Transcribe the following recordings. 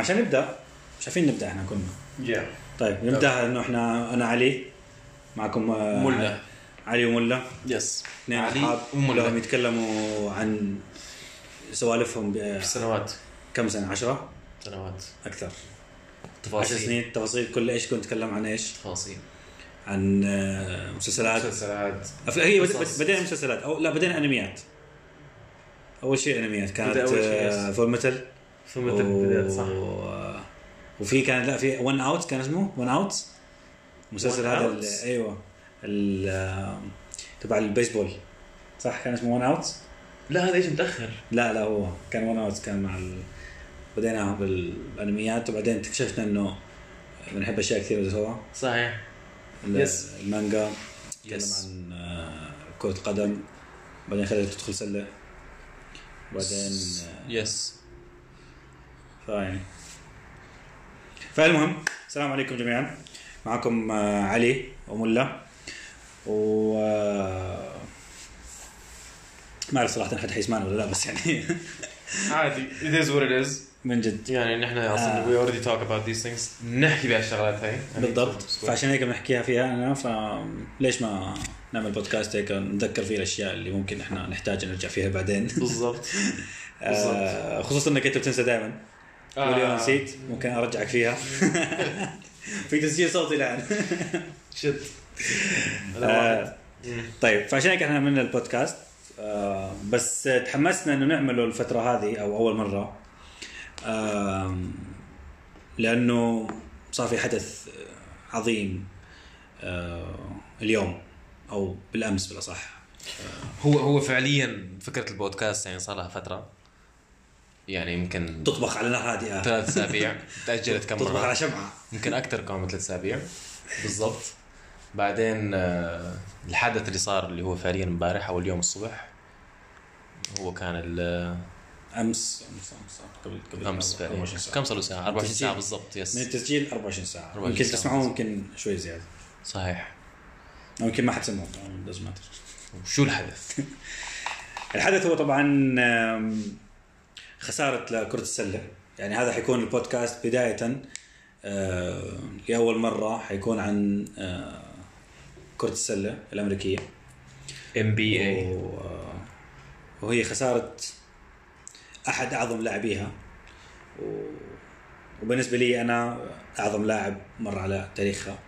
عشان نبدأ شايفين نبدأ إحنا كنا. يا طيب نبدأ إنه إحنا أنا علي معكم آه، ملا علي وملا يس اثنين علي أصحاب وملا. كلهم يتكلموا عن سوالفهم سنوات. كم سنة؟ 10 سنوات. أكثر. 10 تفاصيل سنين. تفاصيل كل إيش كنت نتكلم عن إيش؟ تفاصيل. عن آه، مسلسلات. مسلسلات. هي بدينا مسلسلات. أو لا بدينا أنميات. أول شيء أنميات. كانت. فول ميتال البدايات صح. و... وفي كان لا في ون اوت كان اسمه ون اوت مسلسل One هذا أيوه. ال- آه، تبع البيسبول. صح كان اسمه One Outs لا هذا إيش متأخر؟ لا لا هو كان One Outs كان مع ال... بدينا بالأنميات. وبعدين اكتشفنا إنه بنحب أشياء كثير سوا. صحيح. Yes. المانجا. Yes. عن آه، كرة قدم بعدين خليته تدخل سلة. بعدين آه، يس فيعني فالمهم السلام عليكم جميعا. معكم آه، علي وملا. و آه، ما أعرف صراحة حد حيسمعنا ولا لا بس يعني. عادي. It is what it is. من جد. يعني نحن أصلا we already talk about these things. نحكي بهالشغلات هاي. يعني بالضبط فعشان هيك بنحكيها فيها أنا فليش ما نعمل بودكاست هيك؟ نتذكر فيه الأشياء اللي ممكن إحنا نحتاج نرجع فيها بعدين. بالضبط. آه، خصوصا إنك أنت بتنسى دائما واليوم نسيت ممكن أرجعك فيها. في تسجيل صوتي الآن. شت آه، طيب فعشان هيك إحنا عملنا البودكاست آه، بس تحمسنا إنه نعمله الفترة هذه أو أول مرة. لأنه صار في حدث عظيم آه، اليوم أو بالأمس بالأصح. هو هو فعليا فكرة البودكاست يعني صار لها فترة. يعني يمكن تطبخ على نار هادئة. ثلاث أسابيع تأجلت كم تطبخ على مره شمعة. يمكن أكثر كمان من ثلاث أسابيع. بالضبط. بعدين آه، الحدث اللي صار اللي هو فعليا امبارح أو اليوم الصبح هو كان ال- أمس أمس أمس قبل قبل أمس فعليا. 24 ساعة. كم صار له ساعه 24 ساعة. بالضبط من يس التسجيل 24 ساعة. 24 يمكن. تسمعوه يمكن شوي زيادة. صحيح. يمكن ما حد سمعه لازم ما شو الحدث؟ الحدث هو طبعا خسارة لكرة السلة. يعني هذا حيكون البودكاست بداية آه، لأول مرة حيكون عن آه، كرة السلة الأمريكية. NBA وهي خسارة أحد أعظم لاعبيها. وبالنسبة لي أنا أعظم لاعب مر على تاريخها.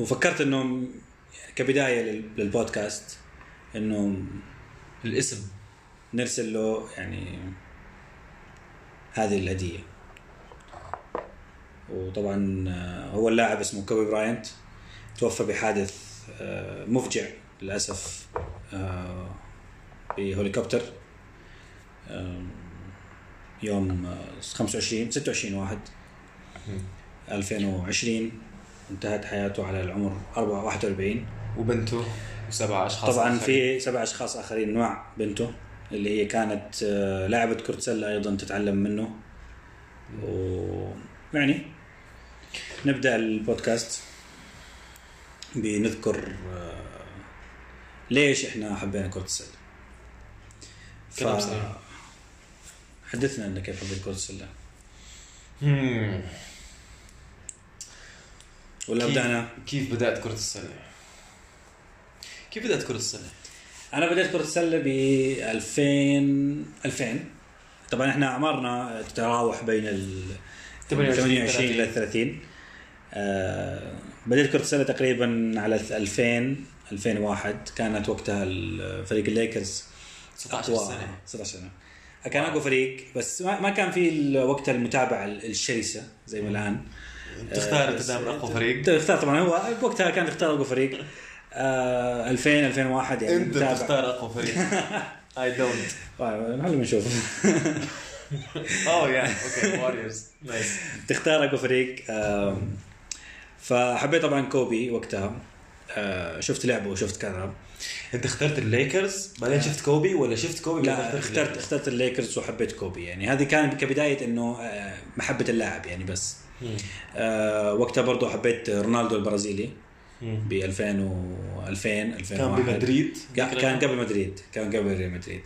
وفكرت إنه كبداية لل- للبودكاست إنه الاسم نرسل له يعني هذه الهدية. وطبعا آه، هو اللاعب اسمه كوبي براينت. توفى بحادث آه، مفجع للأسف آه، بهليكوبتر يوم آه، 25 26 واحد 2020 انتهت حياته على العمر 4 41 وبنته وسبع أشخاص طبعا. في سبع أشخاص آخرين مع بنته. اللي هي كانت آه، لاعبة كرة سلة أيضا تتعلم منه ويعني نبدأ البودكاست بنذكر آه، ليش إحنا حبينا كرة السلة سليم. حدثنا انك كيف حبيت كرة السلة. ولا كيف- بدأنا كيف بدأت كره السله؟ كيف بدأت كره السله؟ أنا بديت كرة السلة ب 2000 2000 طبعا إحنا اعمارنا تتراوح بين ال 28 28 إلى 30 آه بديت كرة السلة تقريبا على 2000 2001 كانت وقتها فريق الليكرز 16 أقوى- سنة. 16 سنة. كان أقوى فريق بس ما كان في وقتها المتابعة الشرسة زي ما الآن. تختار آه، دائما أقوى فريق؟ تختار طبعا. هو بوقتها كان تختار أقوى فريق. آه 2000 2001 يعني أنت متابع. تختار اقوى فريق I don't طيب خلينا نشوف اوه يا okay واريورز nice تختار اقوى فريق فحبيت طبعا كوبي وقتها. آه، شفت لعبه وشفت كذا. أنت اخترت الليكرز؟ بعدين شفت كوبي ولا شفت كوبي لا اخترت؟ اخترت الليكرز وحبيت كوبي. يعني هذه كانت كبداية إنه آه، محبة اللاعب يعني بس. مم. آه، وقتها برضو حبيت رونالدو البرازيلي. ب 2000 و 2000 2001 كان بمدريد؟ كان كان قبل مدريد كان قبل ريال مدريد.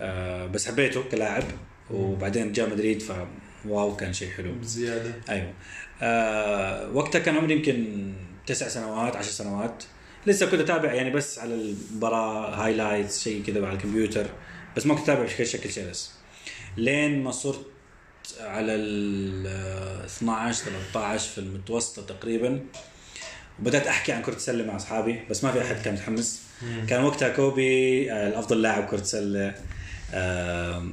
آه، بس حبيته كلاعب وبعدين جاء مدريد ف wow كان شيء حلو. بزيادة. أيوه. آه وقتها كان عمري يمكن تسع سنوات عشر سنوات. لسه كنت أتابع يعني بس على المباراة highlights شيء كذا على الكمبيوتر بس ما كنت أتابع بشكل شكل شرس لين ما صرت على ال 12 13 في المتوسطة تقريبا وبدات أحكي عن كرة السلة مع أصحابي بس ما في أحد كان متحمس كان وقتها كوبي آه، الأفضل لاعب كرة سله آه،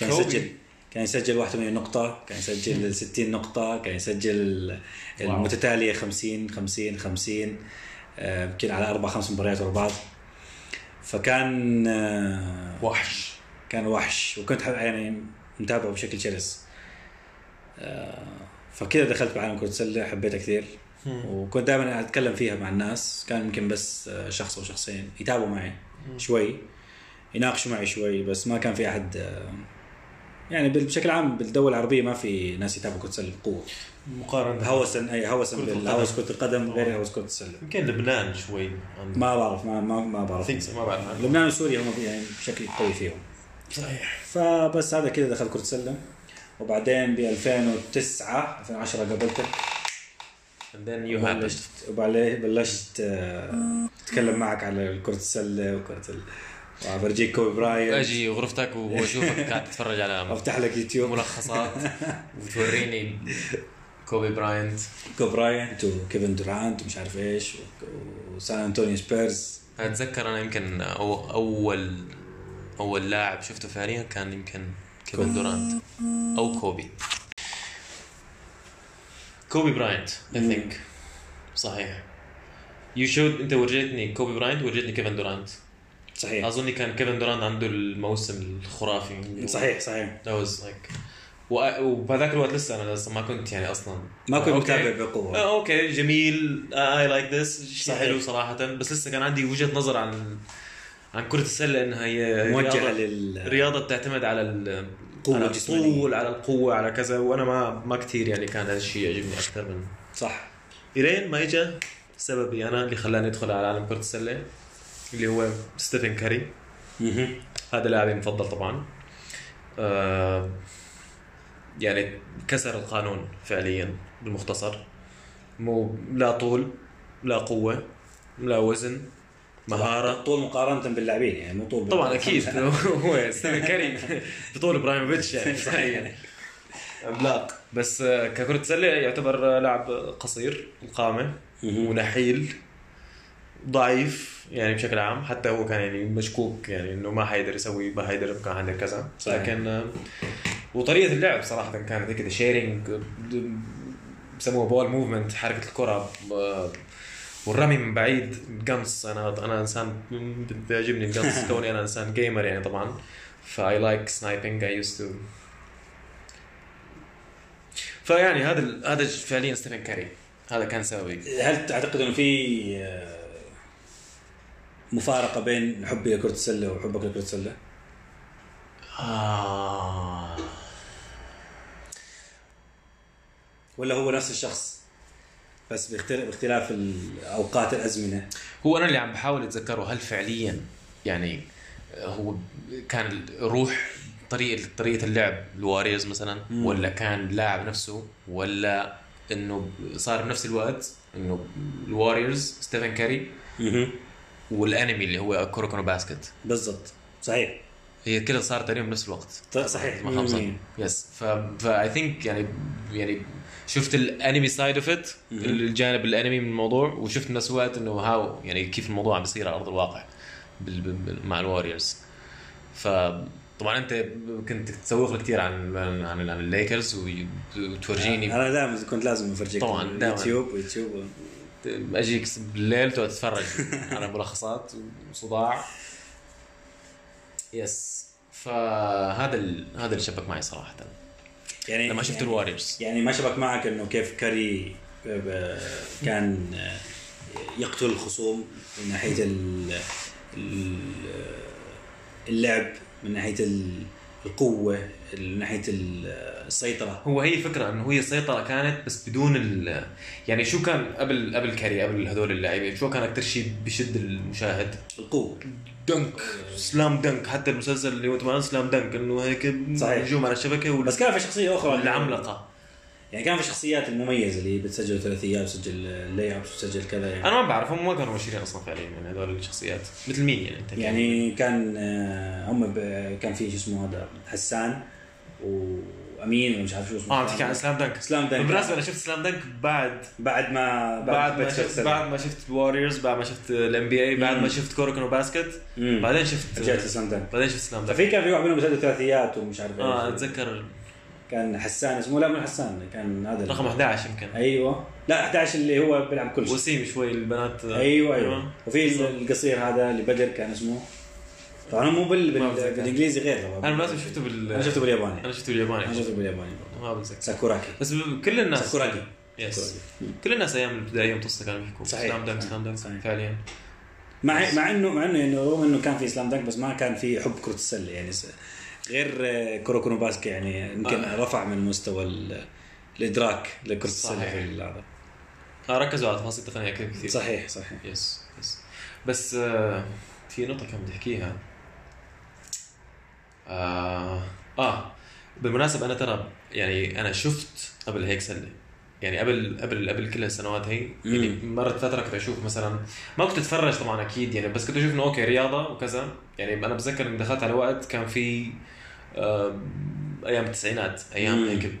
كان. يسجل كان يسجل 81 نقطة، كان يسجل 60 نقطة، كان يسجل. المتتالية 50 50 50 آه، يمكن على أربع خمس مباريات ورا بعض. فكان آه، وحش كان وحش وكنت يعني متابعه بشكل شرس. آه، فكذا دخلت بعالم كرة السلة حبيتها كثير وكنت دائما أتكلم فيها مع الناس. كان يمكن بس آه، شخص أو شخصين يتابعوا معي شوي يناقشوا معي شوي بس ما كان في أحد آه، يعني بشكل عام بالدول العربية ما في ناس يتابعوا كرة السله بقوة. مقارنة. هوسا أي هوسا. بالهوس كرة القدم غير هوس كرة السلة. يمكن لبنان شوي. ما بعرف ما ما, ما بعرف. ما بعرف. لبنان وسوريا هم يعني بشكل قوي فيهم. صحيح. فبس هذا كذا دخلت كرة السلة. وبعدين ب 2009 2010 قابلتك and then you happened بلشت وبعدين بلشت آه، أتكلم معك على كرة السلة وكرة ال... وافرجيك كوبي براينت. أجي غرفتك وأشوفك قاعد تتفرج على أفتح لك يوتيوب. ملخصات وتوريني كوبي براينت. كوبي براينت وكيفن دورانت ومش عارف إيش وسان أنطونيو سبيرز. أتذكر أنا يمكن أو اول أول لاعب شفته فعليا كان يمكن كيفن دورانت أو كوبي. كوبي براينت I think صحيح. you showed انت ورجيتني كوبي براينت ورجيتني كيفن دورانت صحيح. أظني كان كيفن دورانت عنده الموسم الخرافي. صحيح صحيح. Was like وأ- وبهذاك الوقت لسه أنا لسه ما كنت يعني أصلا. ما كنت. متابع بقوة. آه، okay جميل. I like this شيء. حلو صراحة. بس لسه كان عندي وجهة نظر عن عن كرة السلة إنها هي رياضة, لل رياضة بتعتمد على ال قوة على. الطول على القوة على كذا. وأنا ما ما كثير يعني كان هذا الشيء يعجبني أكثر من صح. إلين ما اجى سببي أنا اللي خلاني أدخل على عالم كره السله اللي هو ستيفن كاري. هذا لاعبي المفضل طبعا. آه يعني كسر القانون فعليا بالمختصر. مو لا طول لا قوة لا وزن. مهارة. طول مقارنة باللاعبين يعني مو طول طبعا أكيد. هو ستيفن كاري بطول إبراهيموفيتش يعني. صحيح. عملاق بس آه، ككرة سلة يعتبر لاعب قصير القامة. ونحيل ضعيف يعني بشكل عام. حتى هو كان يعني مشكوك يعني إنه ما حيقدر يسوي ما حيقدر كان عنده كذا. صحيح. لكن آه، وطريقة اللعب صراحة كانت كذا شيرنج بسموها ball movement حركة الكرة آه، والرمي من بعيد قنص. أنا أنا إنسان بيعجبني القنص. كوني أنا إنسان gamer يعني طبعا. ف I like sniping I used to فيعني هذا هذا فعليا ستيفن كاري. هذا كان سببي. هل تعتقد إنه في آه، مفارقة بين حبي لكرة السلة وحبك لكرة السلة؟ آه. ولا هو نفس الشخص؟ بس باختلاف الأوقات الأزمنة. هو أنا اللي عم بحاول أتذكره هل فعليا يعني هو كان روح طريقه طريقة اللعب الواريرز مثلا مم. ولا كان لاعب نفسه ولا إنه صار بنفس الوقت إنه الواريرز ستيفن كاري والأنمي اللي هو كوروكو نو باسكت. بالضبط. صحيح. هي كده صار تقريبا بنفس الوقت. صحيح. ما خمسة مم. yes ف ف I think يعني يعني شفت الانمي side of it. الجانب الانمي من الموضوع وشفت بنفس الوقت إنه how يعني كيف الموضوع عم بيصير على أرض الواقع بال بال مع الواريورز ف طبعا أنت كنت تسوق لي كثير عن عن عن الليكرز وتورجيني. أنا دائما كنت لازم أفرجيك طبعاً، دائماً. يوتيوب يوتيوب. أجيك بالليل تقعد تتفرج على ملخصات وصداع. yes فهذا ال... هذا اللي شبك معي صراحة. يعني لما شفت يعني الواريورز يعني ما شبك معك إنه كيف كاري ب- ب- كان يقتل الخصوم من ناحية ال- ال- اللعب من ناحية ال- القوة من ناحية ال- السيطرة. هو هي فكرة إنه هي السيطرة كانت بس بدون ال يعني شو كان قبل قبل كاري قبل هذول اللاعبين شو كان أكثر شيء بشد المشاهد؟ القوة. dunk. سلام دنك. حتى المسلسل اللي هو تبع سلام دنك إنه هيك صحيح. نجوم على الشبكة وال- بس كان في شخصية أخرى والعملقة يعني كان في شخصيات المميزة اللي بتسجل ثلاثيات وتسجل lay up وتسجل كذا يعني. أنا ما بعرف هم ما كانوا مشهورين أصلا فعليا يعني هذول الشخصيات. مثل مين يعني أنت يعني كان آه، هم كان في شو اسمه هذا حسان وامين ومش عارف شو اسمه. آه بتحكي عن سلام دنك. سلام دنك. بالمناسبة أنا شفت سلام دنك بعد. بعد ما بعد ما شفت. بعد ما شفت واريورز بعد ما شفت ال NBA بعد ما. شفت كوروكو باسكت. مم. بعدين شفت رجعت لسلام دنك. بعدين شفت سلام دنك. ففي كان في واحد منهم بيسجل ثلاثيات ومش عارف آه أتذكر. كان حسان اسمه. لا مو حسان كان هذا رقم 11 يمكن. أيوه. لا 11 اللي هو بيلعب كل شيء. وسيم شوي البنات. أيوه أيوه. وفي القصير هذا اللي بدر كان اسمه. طبعا مو بال... بالإنجليزي غير طبعا. أنا بالمناسبه شفته بال أنا شفته بالياباني. أنا شفته بالياباني. أنا شفته بالياباني. ما بتذكر. ساكوراكي بس كل الناس ساكوراكي yes. كل الناس أيام الابتدائيه متوسطه كانوا يحكوا صحيح. سلام دنك سلام صحيح. فعليا. مع مع انه مع انه يعني رغم إنه كان في سلام دنك بس ما كان في حب كرة السلة. يعني. غير آه، كوروكونو باسكي يعني يمكن آه. رفع من مستوى ال... الإدراك لكرة السلة. في هذا. آه ركزوا على تفاصيل تقنية كثير كثير صحيح صحيح. yes yes بس آه في نقطة كان بدي أحكيها. آه, آه بالمناسبة أنا ترى يعني أنا شفت قبل هيك سله يعني قبل قبل قبل كل هالسنوات هي يعني. مرت فترة كنت أشوف مثلا ما كنت أتفرج طبعا أكيد يعني بس كنت أشوف إنه okay رياضة وكذا يعني أنا بتذكر إني دخلت على وقت كان في آه أيام التسعينات أيام. هيك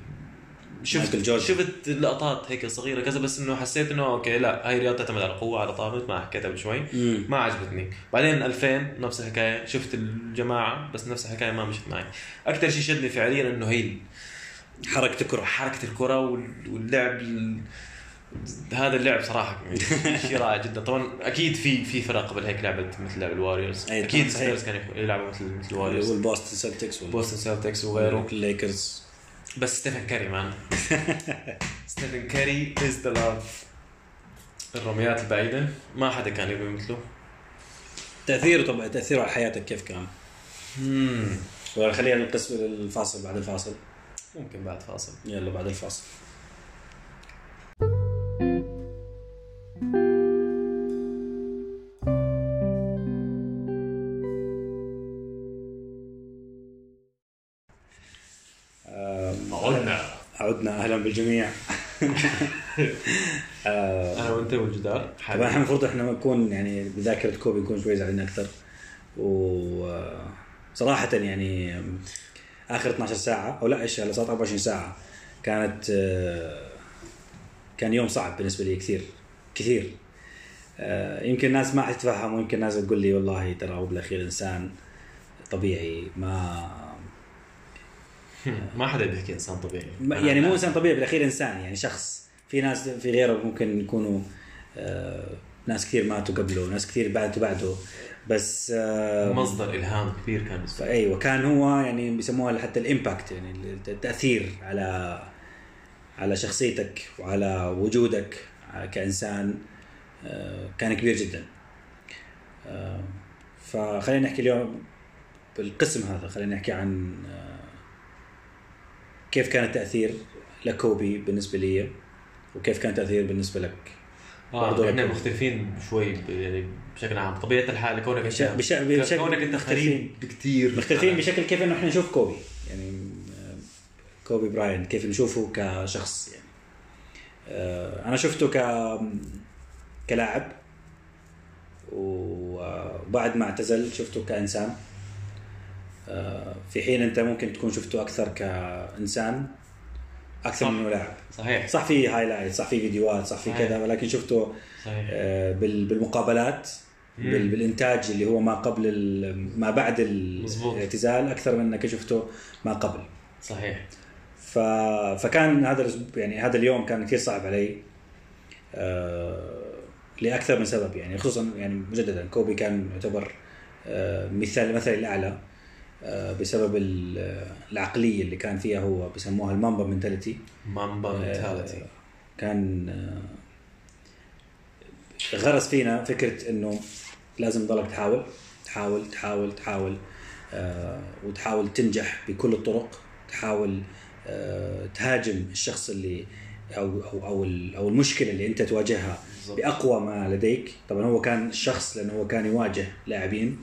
شفت مايكل جوردن. شفت لقطات هيك صغيرة كذا بس إنه حسيت إنه okay لا هاي رياضه تعتمد على قوه على طابت ما حكيتها قبل شوي. مم. ما عجبتني. بعدين 2000 نفس الحكاية. شفت الجماعة بس نفس الحكاية ما مشت معي. أكثر شيء شدني فعليا إنه هي حركة الكرة حركة الكرة وال- واللعب ال- هذا اللعب صراحة شيء رائع جدا. طبعا أكيد في في فرق قبل هيك لعبت مثل لعب الواريورز. أكيد صحيح. كانوا يلعبوا مثل مثل الواريورز. والبوستن سلتكس بوستن سيلتكس وغيره. الليكرز بس ستيفن كاري man ستيفن كاري is the love الرميات البعيدة. ما حدا كان يبي مثله. تأثيره طبعا تأثيره على حياتك كيف كان؟ مم. ولا خلينا القسم الفاصل بعد الفاصل. ممكن بعد فاصل. يلا بعد الفاصل. بالجميع. آه، أنا وأنت والجدار طبعا إحنا المفروض إحنا نكون يعني بذاكرة كوبي نكون شوي زعلانين أكثر. وصراحه يعني آخر 12 ساعة أو لا إيش هلا صارت 24 ساعة كانت آه، كان يوم صعب بالنسبة لي كثير كثير. آه، يمكن الناس ما حتتفهم ويمكن الناس تقول لي والله ترى هو بالأخير إنسان طبيعي ما ما حدا بيحكي إنسان طبيعي. يعني مو إنسان طبيعي بالأخير إنسان. يعني شخص. في ناس في غيره ممكن يكونوا آه، ناس كثير ماتوا قبله ناس كثير بعده بعده. بس آه، مصدر إلهام كبير كان. أيوه كان هو يعني بيسموها حتى الإمباكت يعني التأثير على على شخصيتك وعلى وجودك كإنسان آه، كان كبير جدا. آه، فخلينا نحكي اليوم بالقسم هذا. خلينا نحكي عن آه، كيف كان التأثير لكوبي بالنسبة لي وكيف كان التأثير بالنسبة لك؟ آه برضو إحنا مختلفين شوي يعني بشكل عام. طبيعة الحال كونك بش- انت بش- بشكل كونك أنت مختلفين. بكثير مختلفين بشكل كيف إنه إحنا نشوف كوبي. يعني آه، كوبي براين كيف نشوفه كشخص. يعني آه، أنا شفته ك كلاعب. وبعد ما اعتزل شفته كإنسان. آه، في حين أنت ممكن تكون شفته أكثر كإنسان أكثر صح. من انه لاعب صحيح صح في highlight صح في فيديوهات صح في. كذا ولكن شفته صحيح آه، بال- بالمقابلات مم. بال- بالإنتاج اللي هو ما قبل ما بعد. الاعتزال أكثر من أنك شفته ما قبل صحيح ف... فكان هذا يعني هذا اليوم كان كثير صعب علي آه... لأكثر من سبب يعني خصوصا يعني مجددا كوبي كان يعتبر آه... مثال مثلي الأعلى آه... بسبب ال- العقلية اللي كان فيها هو بسموها ال Mamba mentality Mamba mentality كان آه، غرس فينا فكرة إنه لازم تضلك تحاول تحاول تحاول تحاول آه، وتحاول تنجح بكل الطرق تحاول آه، تهاجم الشخص اللي أو أو أو, أو المشكلة اللي أنت تواجهها. بأقوى ما لديك. طبعا هو كان الشخص لأنه هو كان يواجه لاعبين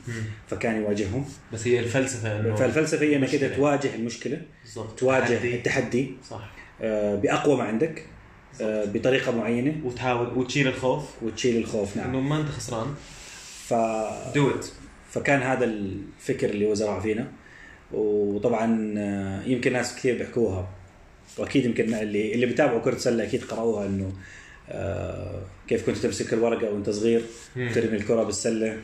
فكان يواجههم. بس هي الفلسفة إنه فالفلسفة هي إنك. أنت تواجه المشكلة بالضبط. تواجه تحدي. التحدي صح. آه، بأقوى ما عندك آه، بطريقة معينة. وتحاول وتشيل الخوف. وتشيل الخوف إنه نعم ما أنت خسران. ف... دو ات فكان هذا الفكر اللي هو زرعه فينا. وطبعا آه، يمكن ناس كثير بيحكوها. واكيد يمكن اللي اللي بيتابعوا كرة سلة أكيد قرأوها إنه آه، كيف كنت تمسك الورقة وأنت صغير. ترمي الكرة بالسلة.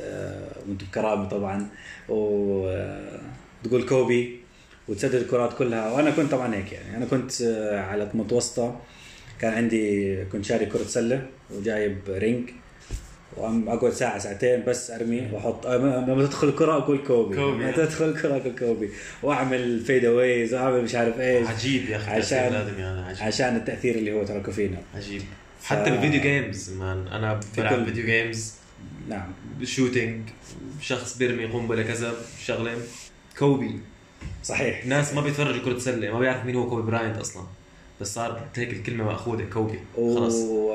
آه، وأنت بكرامة طبعا. وتقول كوبي وتسدد الكرات كلها. وأنا كنت طبعا هيك يعني. أنا كنت آه، على متوسطة. كان عندي كنت شاري كرة سلة وجايب ring. وعم أقعد ساعة ساعتين بس أرمي وأحط. لما تدخل الكرة أقول كوبي. كوبي. لما تدخل الكرة أقول كوبي. وأعمل fade aways وأعمل مش عارف إيش. عجيب يا أخي عشان- هذا عجيب. عشان التأثير اللي هو تركه فينا عجيب. حتى ال video games man أنا بلعب كل- فيديو جيمز نعم. shooting شخص بيرمي قنبلة كذا شغلة. كوبي. صحيح. ناس ما بيتفرجوا كرة سلة ما بيعرف مين هو كوبي براينت أصلا. بس صارت هيك الكلمة مأخوذة كوبي خلص و...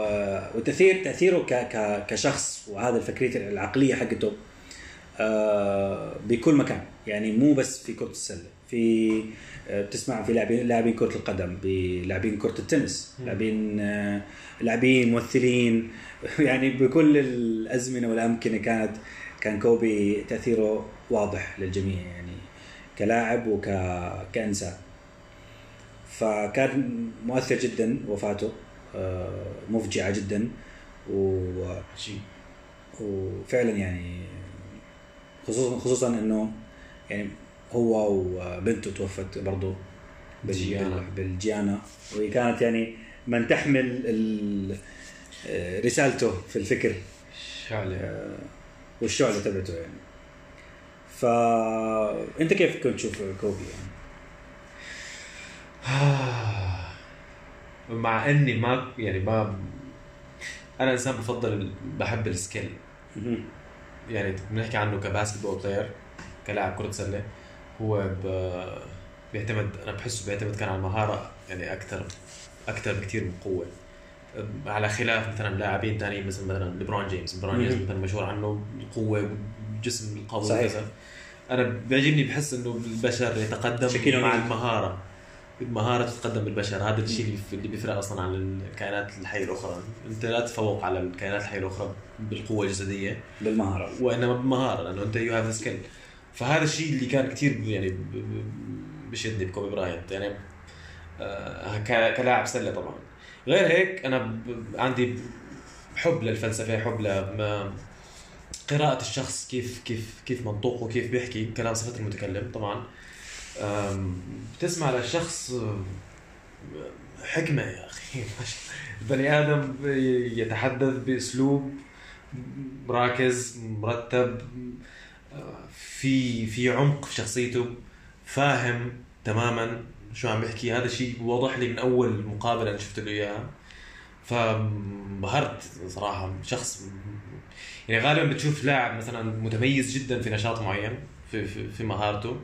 وتاثير تأثيره ك... ك... كشخص وهذا الفكرية العقلية حقته آه بكل مكان. يعني مو بس في كرة السلة في آه بتسمع في لاعبين لاعبين كرة القدم بلاعبين كرة التنس لاعبين آه لاعبين ممثلين. يعني بكل الأزمنة والأمكنة كانت كان كوبي تأثيره واضح للجميع يعني كلاعب وك كإنسان. فكان مؤثر جدا وفاته. آه، مفجعة جدا. و... وفعلا يعني خصوصا خصوصا إنه يعني هو وبنته توفت برضه بال- جيانا. بالجيانا وهي كانت يعني من تحمل ال- آه، رسالته في الفكر. شعلة. والشعلة تبعته يعني. فانت كيف كنت تشوف كوبي يعني؟ مع إني ما يعني ما أنا إنسان بفضل بحب ال skill. يعني بنحكي عنه ك basketball player كلاعب كرة سلة هو. بيعتمد أنا بحسه بيعتمد كان على المهارة يعني أكثر أكثر بكثير من قوة على خلاف مثلا لاعبين ثانيين مثل مثلا ليبرون جيمس ليبرون جيمس. مثلا مشهور عنه القوه والجسم القوي صحيح. وكذا أنا بيعجبني بحس إنه البشر يتقدم مع نيل. المهارة المهاره تتقدم بالبشر هذا الشيء اللي اللي بيفرق أصلا عن الكائنات الحية الأخرى. أنت لا تتفوق على الكائنات الحية الأخرى بالقوة الجسدية. بالمهارة. وإنما بمهاره لأنه أنت you have skill فهذا الشيء اللي كان كثير يعني بشدني بكوبي براينت. يعني آه، كلاعب سلة طبعا. غير هيك أنا عندي حب للفلسفة حب ل قراءة الشخص كيف كيف كيف منطوقه كيف بيحكي كلام صفة المتكلم طبعا. بتسمع للشخص أم، حكمة يا أخي. البني آدم يتحدث بأسلوب راكز مرتب في في عمق في شخصيته فاهم تماما شو عم بيحكي. هذا الشيء وضح لي من أول مقابلة أنا شفت له إياها. فانبهرت صراحة. شخص يعني غالبا بتشوف لاعب مثلا متميز جدا في نشاط معين. في في, في مهارته.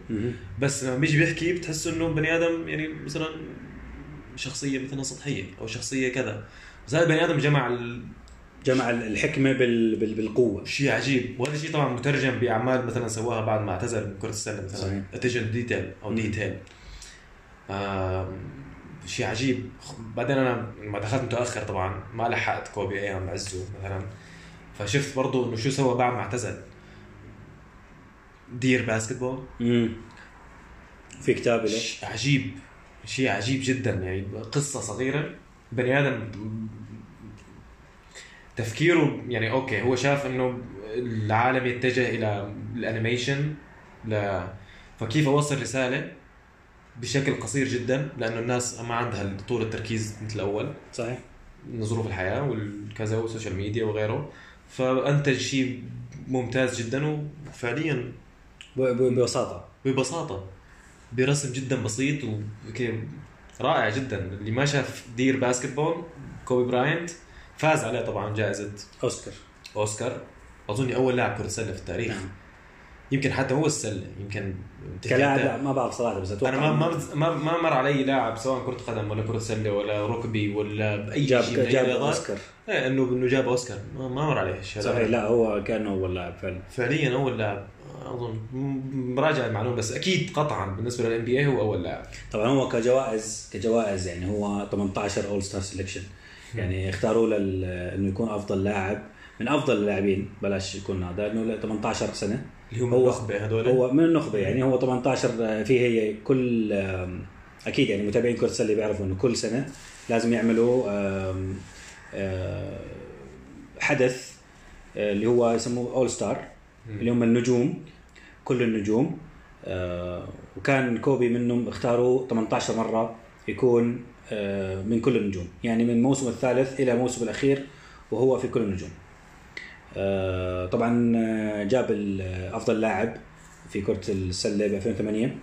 بس لما بيجي بيحكي بتحس إنه بني آدم يعني مثلا شخصية مثلا سطحية أو شخصية كذا. بس هذا البني آدم جمع ال- جمع الحكمة بال... بال... بالقوة. شيء عجيب. وهذا الشيء طبعا مترجم بأعمال مثلا سواها بعد ما اعتزل من كرة السلة مثلا. attention detail أو. detail شيء عجيب. بعدين أنا لما دخلت متأخر طبعا ما لحقت كوبي أيام عزه مثلا. فشفت برضه إنه شو سوى بعد ما اعتزل Dear Basketball. في كتاب له. عجيب. شيء عجيب جدا يعني. قصة صغيرة. بني آدم تفكيره يعني أوكي هو شاف إنه العالم يتجه إلى ال animation ل فكيف اوصل رسالة؟ بشكل قصير جدا لأنه الناس ما عندها طول التركيز مثل الأول. صحيح. من ظروف الحياة والكذا وال social media وغيره. فأنتج شيء ممتاز جدا وفعليا. ببساطة. ببساطة. برسم جدا بسيط وكيف رائع جدا. اللي ما شاف Dear Basketball كوبي براينت فاز عليه طبعا جائزة أوسكار. أوسكار. أظن أول لاعب كرة سلة في التاريخ. نعم. يمكن حتى هو السلة. يمكن كلاعب لا ما بعرف صراحة بس أتوقع أنا ما ما ما, مر علي لاعب سواء كرة قدم ولا كرة سلة ولا ركبي ولا باي جاب شيء جاب. أوسكار. إيه، انه إنه جاب أوسكار. ما, ما مر عليه الشيء. صحيح لا هو كان هو اللاعب فعلا. فعليا أول لاعب. أظن. م- مراجع المعلومة بس أكيد قطعا بالنسبة للان بي اي هو اول لاعب طبعا هو كجوائز كجوائز يعني هو 18 اول ستار سelection يعني اختاروا له إنه يكون أفضل لاعب. من أفضل اللاعبين بلاش يكون هذا إنه له 18 سنة. اللي هم هو- النخبة هذول. هو من النخبة يعني هو 18 فيه هي كل أكيد يعني متابعين كرة السلة بيعرفوا إنه كل سنة لازم يعملوا حدث آه، اللي هو يسموه All Star اللي هم النجوم كل النجوم. آه، وكان كوبي منهم اختاروا 18 مرة يكون آه، من كل النجوم. يعني من الموسم الثالث إلى الموسم الأخير وهو في كل النجوم. آه، طبعا آه، جاب ال- أفضل لاعب في كرة السلة ب 2008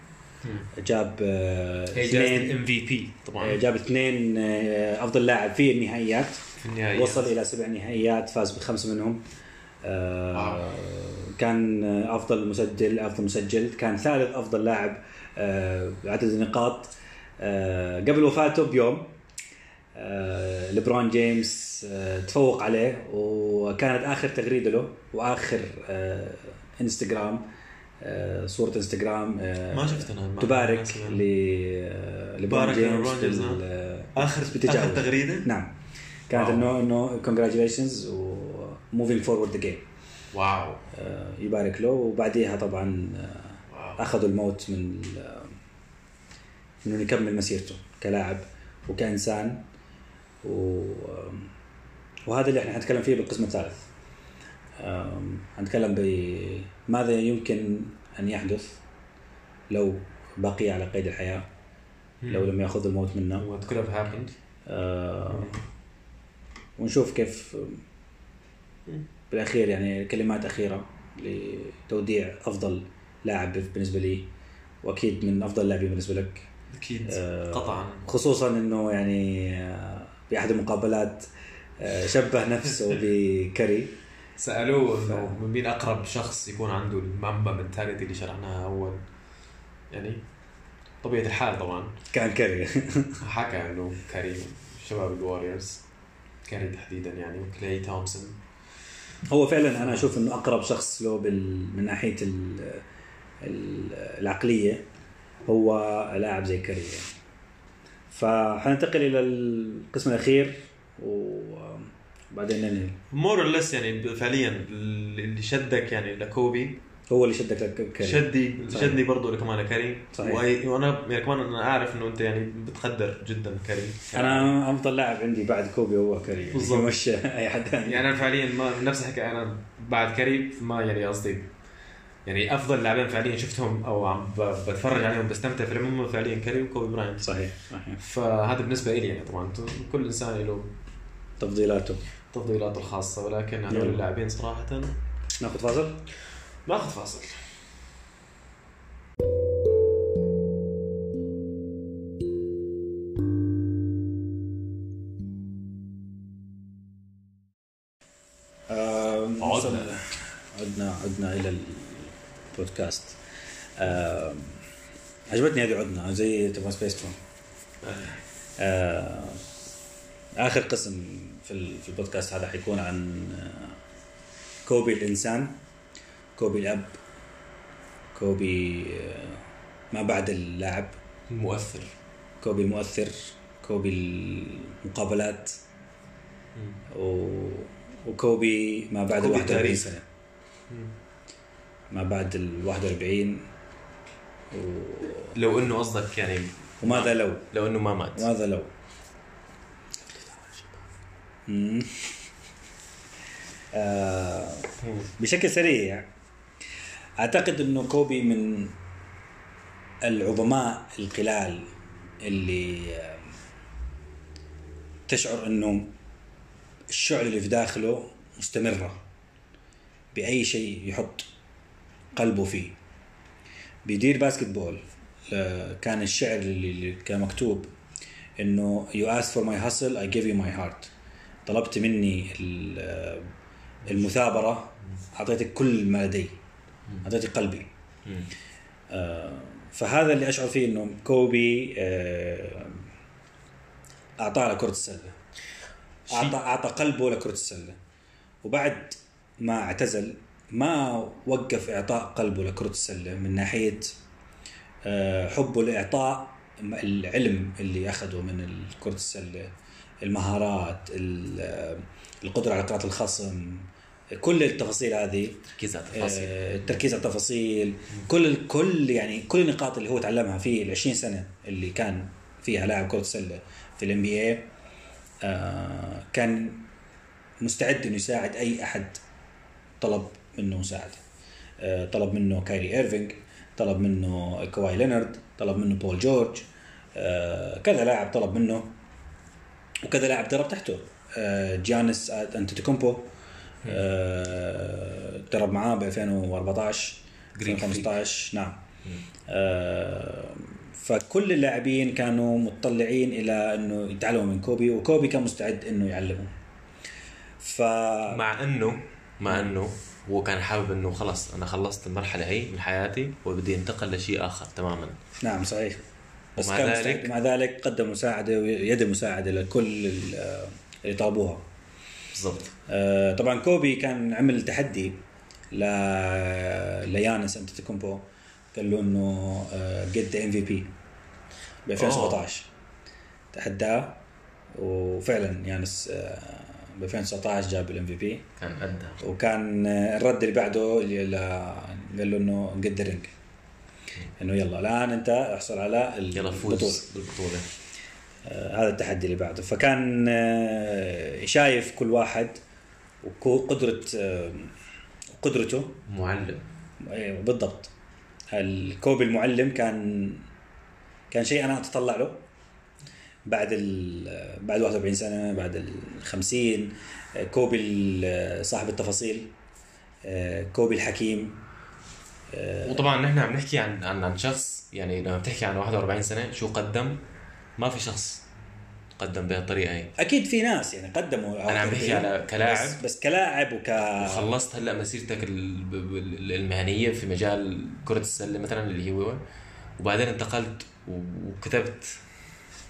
جاب آه، جائزه اثنين. ال MVP آه، طبعا. جاب اثنين آه، أفضل لاعب في النهائيات. في النهايه وصل إلى سبع نهائيات فاز بخمس منهم. آه،. كان أفضل مسجل أفضل مسجل كان ثالث أفضل لاعب آه، بعدد النقاط آه، قبل وفاته بيوم آه، ليبرون جيمس آه، تفوق عليه وكانت آخر تغريدة له وآخر آه، إنستغرام آه، صورة إنستغرام آه، ما شفت أنا تبارك سمعت. ل آه، جيمس؟ آه، آخر. آخر تغريدة نعم كانت. إنه إنه congratulations و moving forward the game wow. يبارك له. وبعديها طبعا آه، أخذه الموت من آه، انه يكمل مسيرته كلاعب. وكانسان و آه، وهذا اللي إحنا حنتكلم فيه بالقسم الثالث. حنتكلم بماذا يمكن أن يحدث لو بقي على قيد الحياة لو لم يأخذ الموت منه. What could have happened آه، ونشوف كيف بالأخير يعني كلمات أخيرة لتوديع أفضل لاعب بالنسبة لي وأكيد من أفضل اللاعبين بالنسبة لك. أكيد آه، قطعا. خصوصا إنه يعني آه، بأحد المقابلات آه، شبه نفسه بكري سألوه إنه من مين أقرب شخص يكون عنده ال Mamba mentality اللي شرحناها أول. يعني طبيعة الحال طبعا. كان كري حكى إنه كري شباب الواريورز كري تحديدا يعني وكلاي تومسون. هو فعلا أنا أشوف إنه أقرب شخص له بال... من ناحية ال... ال- العقلية هو لاعب زي كري يعني. فحننتقل إلى القسم الأخير وبعدين ننهي more or less يعني فعليا اللي شدك يعني لكوبي هو اللي شدك لك شدي صحيح. شدني برضه كمان كري. صحيح. وأي- وأنا يعني كمان أنا أعرف إنه أنت يعني بتقدر جدا كري. أنا أفضل لاعب عندي بعد كوبي هو كري يعني بالضبط. مش أي حد ثاني. يعني أنا فعليا ما نفس الحكي أنا بعد كري ما يعني قصدي. يعني أفضل لاعبين فعليا شفتهم أو عم بتفرج عليهم بستمتع في العموم فعليا كري وكوبي براينت. صحيح صحيح. فهذا بالنسبة لي يعني طبعا. كل إنسان له تفضيلاته. تفضيلاته الخاصة ولكن هذول. اللاعبين صراحة ناخذ فاصل؟ ناخذ فاصل. عدنا. عدنا عدنا إلى البودكاست. عجبتني هذه عدنا زي تبغى سبيس تون آه، آخر قسم في البودكاست هذا حيكون عن آه، كوبي الإنسان. كوبي الأب كوبي آه، ما بعد اللاعب. مؤثر كوبي المؤثر كوبي المقابلات. و... وكوبي ما بعد ال كوبي 41 التاريخ. سنة. ما بعد ال 41 و... لو إنه قصدك يعني وماذا لو لو إنه ما مات. ماذا لو. آه بشكل سريع أعتقد إنه كوبي من العظماء القلال اللي تشعر إنه الشعل اللي في داخله مستمرة بأي شيء يحط قلبه فيه. ب Dear Basketball آه، كان الشعر اللي كان مكتوب إنه you asked for my hustle I give you my heart. طلبت مني ال- المثابرة أعطيتك كل ما لدي. اعطيتك قلبي. آه، فهذا اللي أشعر فيه إنه كوبي آه، أعطاه على كرة السلة. اعطى أعطى قلبه لكره السلة. وبعد ما اعتزل ما وقف إعطاء قلبه لكره السلة من ناحية آه، حبه لإعطاء العلم اللي أخذه من كرة السلة. المهارات ال- آه، القدرة على قراءه الخصم كل التفاصيل هذه تركيز على التفاصيل. آه، التركيز على التفاصيل كل كل يعني كل النقاط اللي هو تعلمها في ال 20 سنة اللي كان فيها لاعب كرة السلة في ال NBA كان مستعد إنه يساعد أي أحد. طلب منه مساعدة. آه، طلب منه كايري ايرفينج طلب منه كواي لينارد طلب منه بول جورج آه، كذا لاعب طلب منه وكذا لاعب درب تحته. آه، جيانس انتيتوكومبو آه، درب معاه ب 2014 جريك 2015 نعم. آه، فكل اللاعبين كانوا متطلعين إلى إنه يتعلموا من كوبي وكوبي كان مستعد إنه يعلمهم. ف مع انه مع إنه هو كان حابب إنه خلص أنا خلصت المرحلة هي من حياتي وبدي انتقل لشيء آخر تماما. نعم صحيح. بس كان ذلك- مع ذلك قدم مساعدة ويد مساعدة لكل ال- اللي طلبوها بالضبط. آه، طبعا كوبي كان عمل تحدي ل ليانس أنتيتوكومبو قال له إنه get the MVP ب 2017 تحداه وفعلا يانس آه، ب 2019 جاب ال MVP كان قدها وكان آه، الرد اللي بعده اللي قال له إنه the ring إنه يلا الآن أنت احصل على يلا البطولة. فوز بالبطولة. هذا التحدي اللي بعده. فكان آه، شايف كل واحد وقدرة قدرته. معلم. أيوة بالضبط. الكوبي المعلم كان كان شيء أنا أتطلع له بعد ال بعد 41 سنة بعد ال 50 آه، كوبي صاحب التفاصيل آه، كوبي الحكيم. آه، وطبعا نحن عم نحكي عن عن عن شخص يعني لما بتحكي عن 41 سنة شو قدم؟ ما في شخص قدم بهالطريقه هي. أكيد في ناس يعني قدموا أنا عم بحكي على كلاعب. بس, بس كلاعب وك وخلصت هلأ مسيرتك المهنية في مجال كرة السلة مثلا اللي هو. وبعدين انتقلت وكتبت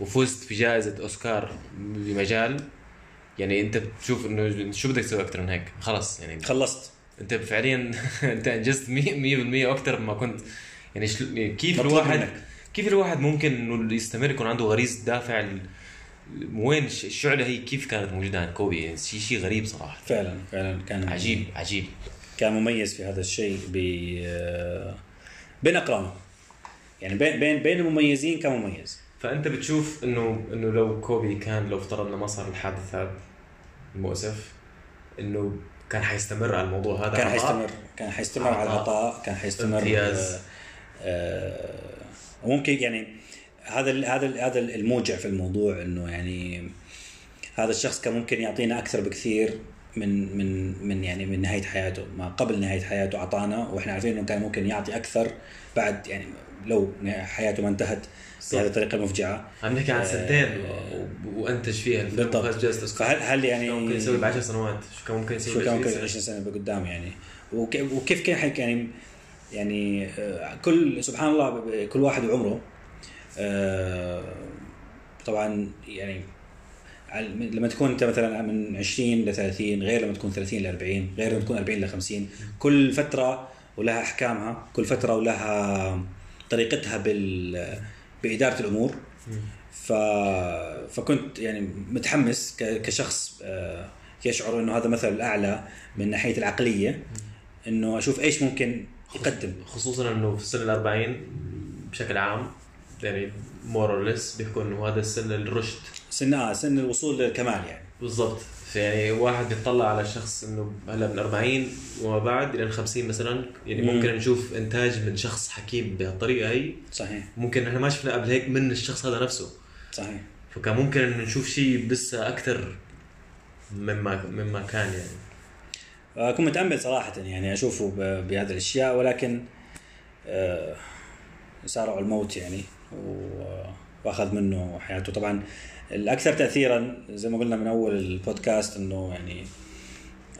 وفزت بجائزه أوسكار بمجال يعني أنت بتشوف إنه شو بدك تسوي أكثر من هيك؟ خلص يعني. خلصت. أنت فعليا أنت إنجزت 100% أكثر مما كنت. يعني. يعني كيف الواحد منك. كيف الواحد ممكن إنه يستمر يكون عنده غريزه دافع. وين الش- الشعلة هي كيف كانت موجودة عند كوبي يعني شيء شيء غريب صراحة فعلا فعلا كان عجيب عجيب كان مميز في هذا الشيء ب بين أقرانه يعني بين بين بين المميزين كان مميز فأنت بتشوف إنه إنه لو كوبي كان لو افترضنا ما صار الحادث هذا المؤسف إنه كان حيستمر على الموضوع هذا كان. حيستمر كان حيستمر على عطاء. العطاء كان حيستمر امتياز. آه، آه، وممكن يعني هذا ال- هذا ال- هذا الموجع في الموضوع إنه يعني هذا الشخص كان ممكن يعطينا أكثر بكثير من من من يعني من نهاية حياته ما قبل نهاية حياته أعطانا وإحنا عارفين إنه كان ممكن يعطي أكثر بعد يعني لو حياته ما انتهت بهذه الطريقة المفجعة. عم نحكي عن سنتين و- وأنتج فيها بالضبط. فهل هل يعني شو ممكن يسوي ب 10 سنوات؟ شو كان ممكن يسوي شو كان 20 ممكن سنة؟ 20 سنة بقدام يعني. وك- وكيف كان يعني يعني آه، كل سبحان الله كل واحد وعمره آه، طبعا يعني لما تكون أنت مثلا من 20 ل 30 غير لما تكون 30 ل 40 غير لما تكون 40 ل 50 كل فترة ولها أحكامها كل فترة ولها طريقتها بال بإدارة الأمور ف... فكنت يعني متحمس. كشخص آه، يشعر إنه هذا مثل الأعلى من ناحية العقلية إنه أشوف إيش ممكن يقدم خصوصا إنه في سن ال 40 بشكل عام يعني more or less بيحكوا إنه هذا السن الرشد. سن آه سن الوصول للكمال يعني. بالضبط. يعني واحد بيطلع على شخص إنه هلا من 40 وما بعد إلى ال 50 مثلا يعني مم. ممكن نشوف إنتاج من شخص حكيم بهالطريقة هي. صحيح. ممكن نحن ما شفنا قبل هيك من الشخص هذا نفسه. صحيح. فكان ممكن إنه نشوف شيء لسه أكثر مما مما كان يعني. كنت متأمل صراحة يعني أشوفه بهذه الأشياء ولكن آه، سارع الموت يعني وأخذ منه حياته. طبعا الأكثر تاثيرا زي ما قلنا من أول البودكاست إنه يعني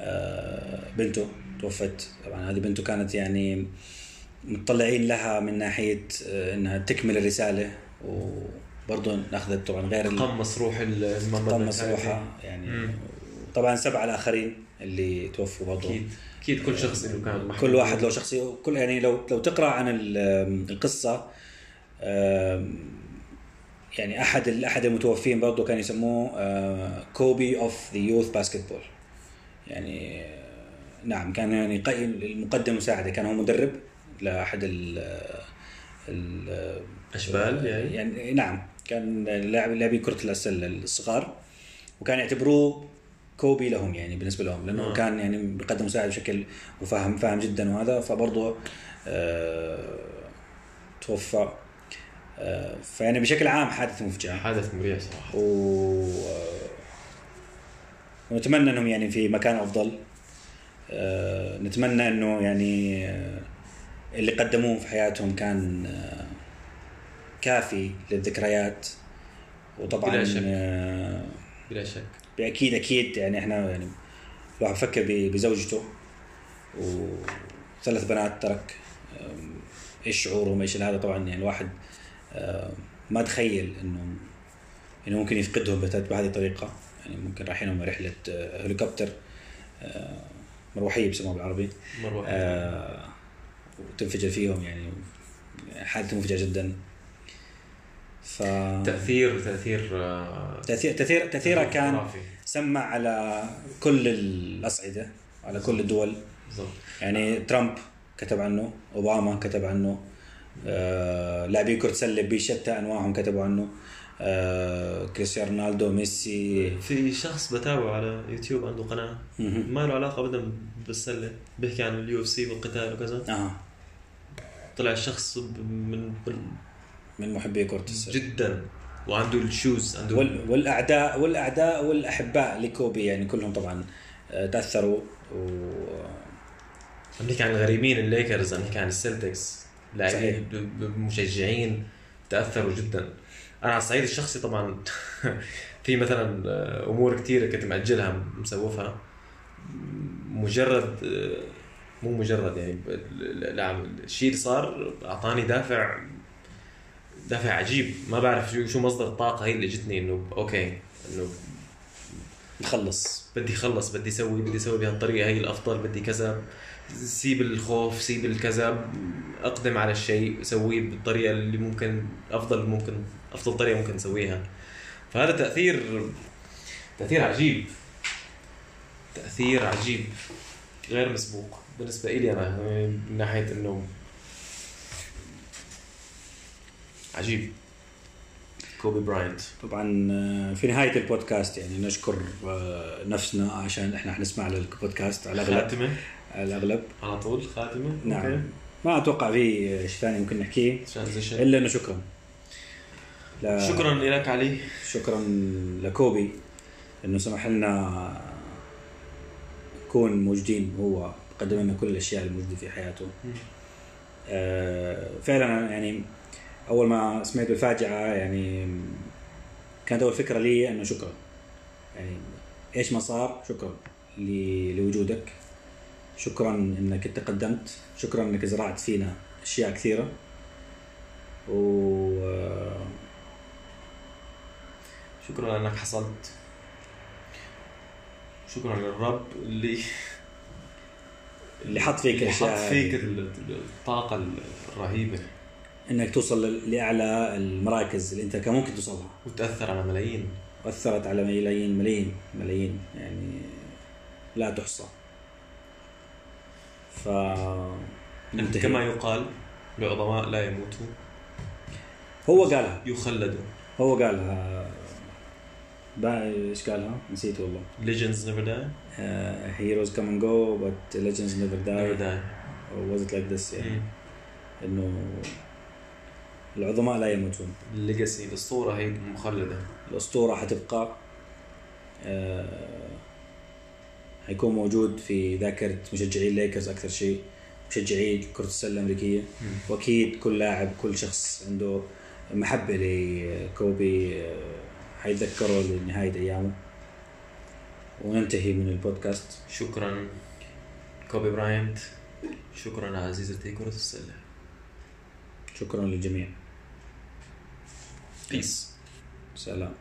آه، بنته توفت. طبعا هذه بنته كانت يعني مطلعين لها من ناحية آه، إنها تكمل الرسالة وبرضه اخذت طبعا غير ال- قمص روح المملكة قمص روحها يعني. طبعا سبعة الآخرين اللي توفوا برضه أكيد. أكيد كل شخص له كان. كل واحد له شخصيه كل يعني لو لو تقرأ عن ال- القصة يعني أحد أحد المتوفين برضه كان يسموه آه، كوبي of the youth basketball يعني آه، نعم كان يعني المقدم مساعدة. كان هو مدرب لأحد ال ال- أشبال يعني؟ يعني نعم كان لاعب لاعبي كرة السله الصغار. وكان يعتبروه كوبي لهم يعني بالنسبة لهم لأنه آه. آه. كان يعني بيقدم مساعد بشكل وفاهم فاهم جدا وهذا فبرضه آه توفى آه فيعني بشكل عام حادث مفجع حدث مريع صراحة و ونتمنى أنهم يعني في مكان أفضل آه، نتمنى أنه يعني آه، اللي قدموه في حياتهم كان آه، كافي للذكريات وطبعا بلا شك. آه، بلا شك أكيد أكيد يعني إحنا يعني الواحد بفكر ب- بزوجته وثلاث بنات ترك إيش شعورهم إيش هذا. طبعا يعني الواحد ما تخيل إنه إنه ممكن يفقدهم بهذه الطريقة. يعني ممكن رايحين رحلة أه، هليكوبتر أه، مروحية بسموها بالعربي. مروه آه، وتنفجر فيهم يعني حادثه مفجعة جدا. ف تاثير تأثير آه، تاثير تاثير تاثيرها كان خرافي. سمع على كل الأصعدة على كل الدول. بالضبط. يعني ترامب كتب عنه أوباما كتب عنه آه، لاعبي كرة سلة بشتى أنواعهم كتبوا عنه آه، كريستيانو رونالدو ميسي. في شخص بتابعه على يوتيوب عنده قناة. ما له علاقة ابدا بالسلة بيحكي عن ال UFC والقتال وكذا. آه طلع الشخص من من- محبي كره السله جدا. وعنده ال shoes عنده وال- والأعداء والأعداء والأحباء لكوبي يعني كلهم طبعا آه، تأثروا. و عم نحكي عن الغريبين الليكرز عم نحكي عن السلتكس. لاعبين مشجعين تأثروا جدا. أنا على الصعيد الشخصي طبعا. في مثلا آه، أمور كثيره كنت مأجلها مسوفها. مجرد آه، مو مجرد يعني الشيء اللي صار أعطاني دافع دافع عجيب. ما بعرف شو شو مصدر الطاقة هي اللي جتني إنه okay إنه نخلص بدي خلص بدي أسوي بدي أسوي بهالطريقة هي الأفضل بدي كذا. سيب الخوف سيب الكذا أقدم على الشيء اسويه بالطريقة اللي ممكن أفضل ممكن أفضل طريقة ممكن اسويها فهذا تأثير تأثير عجيب. تأثير عجيب. غير مسبوق. بالنسبة لي أنا من ناحية إنه عجيب. كوبي براينت. طبعا آه، في نهاية البودكاست يعني نشكر آه، نفسنا عشان إحنا حنسمع للبودكاست على الأغلب. خاتمة. على الأغلب. على طول خاتمة؟ نعم. ما أتوقع في شيء ثاني ممكن نحكيه. إلا إنه شكرا. لا. شكرا لك علي. شكرا لكوبي إنه سمح لنا نكون موجودين. هو قدم لنا كل الأشياء الموجودة في حياته. آه، فعلا يعني أول ما سمعت بالفاجعه يعني كانت أول فكرة لي إنه شكرا. يعني إيش ما صار؟ شكرا لوجودك. شكرا إنك انت قدمت شكرا إنك زرعت فينا أشياء كثيرة. و شكرا إنك حصلت. شكرا للرب اللي اللي حط فيك اللي حط فيك ال- الطاقة الرهيبة. إنك توصل لأعلى المراكز اللي أنت كان ممكن توصلها. وتأثر على ملايين. وأثرت على ملايين ملايين ملايين يعني لا تحصى. ف. كما يقال العظماء لا يموتوا هو قالها. يخلدوا هو قالها. إيش قالها؟ نسيت والله. Legends never die. uh, heroes come and go but legends never never die. Die or was it like this يعني. إنه العظماء لا يموتون. ال legacy الأسطورة هي مخلدة. الأسطورة حتبقى آه، حيكون موجود في ذاكرة مشجعي الليكرز أكثر شيء. مشجعي كرة السلة الأمريكية. وأكيد كل لاعب كل شخص عنده محبة لكوبي آه، حيتذكره لنهاية أيامه. وننتهي من البودكاست. شكرا كوبي براينت. شكرا عزيزتي كرة السلة. شكرا للجميع. Peace. Salam.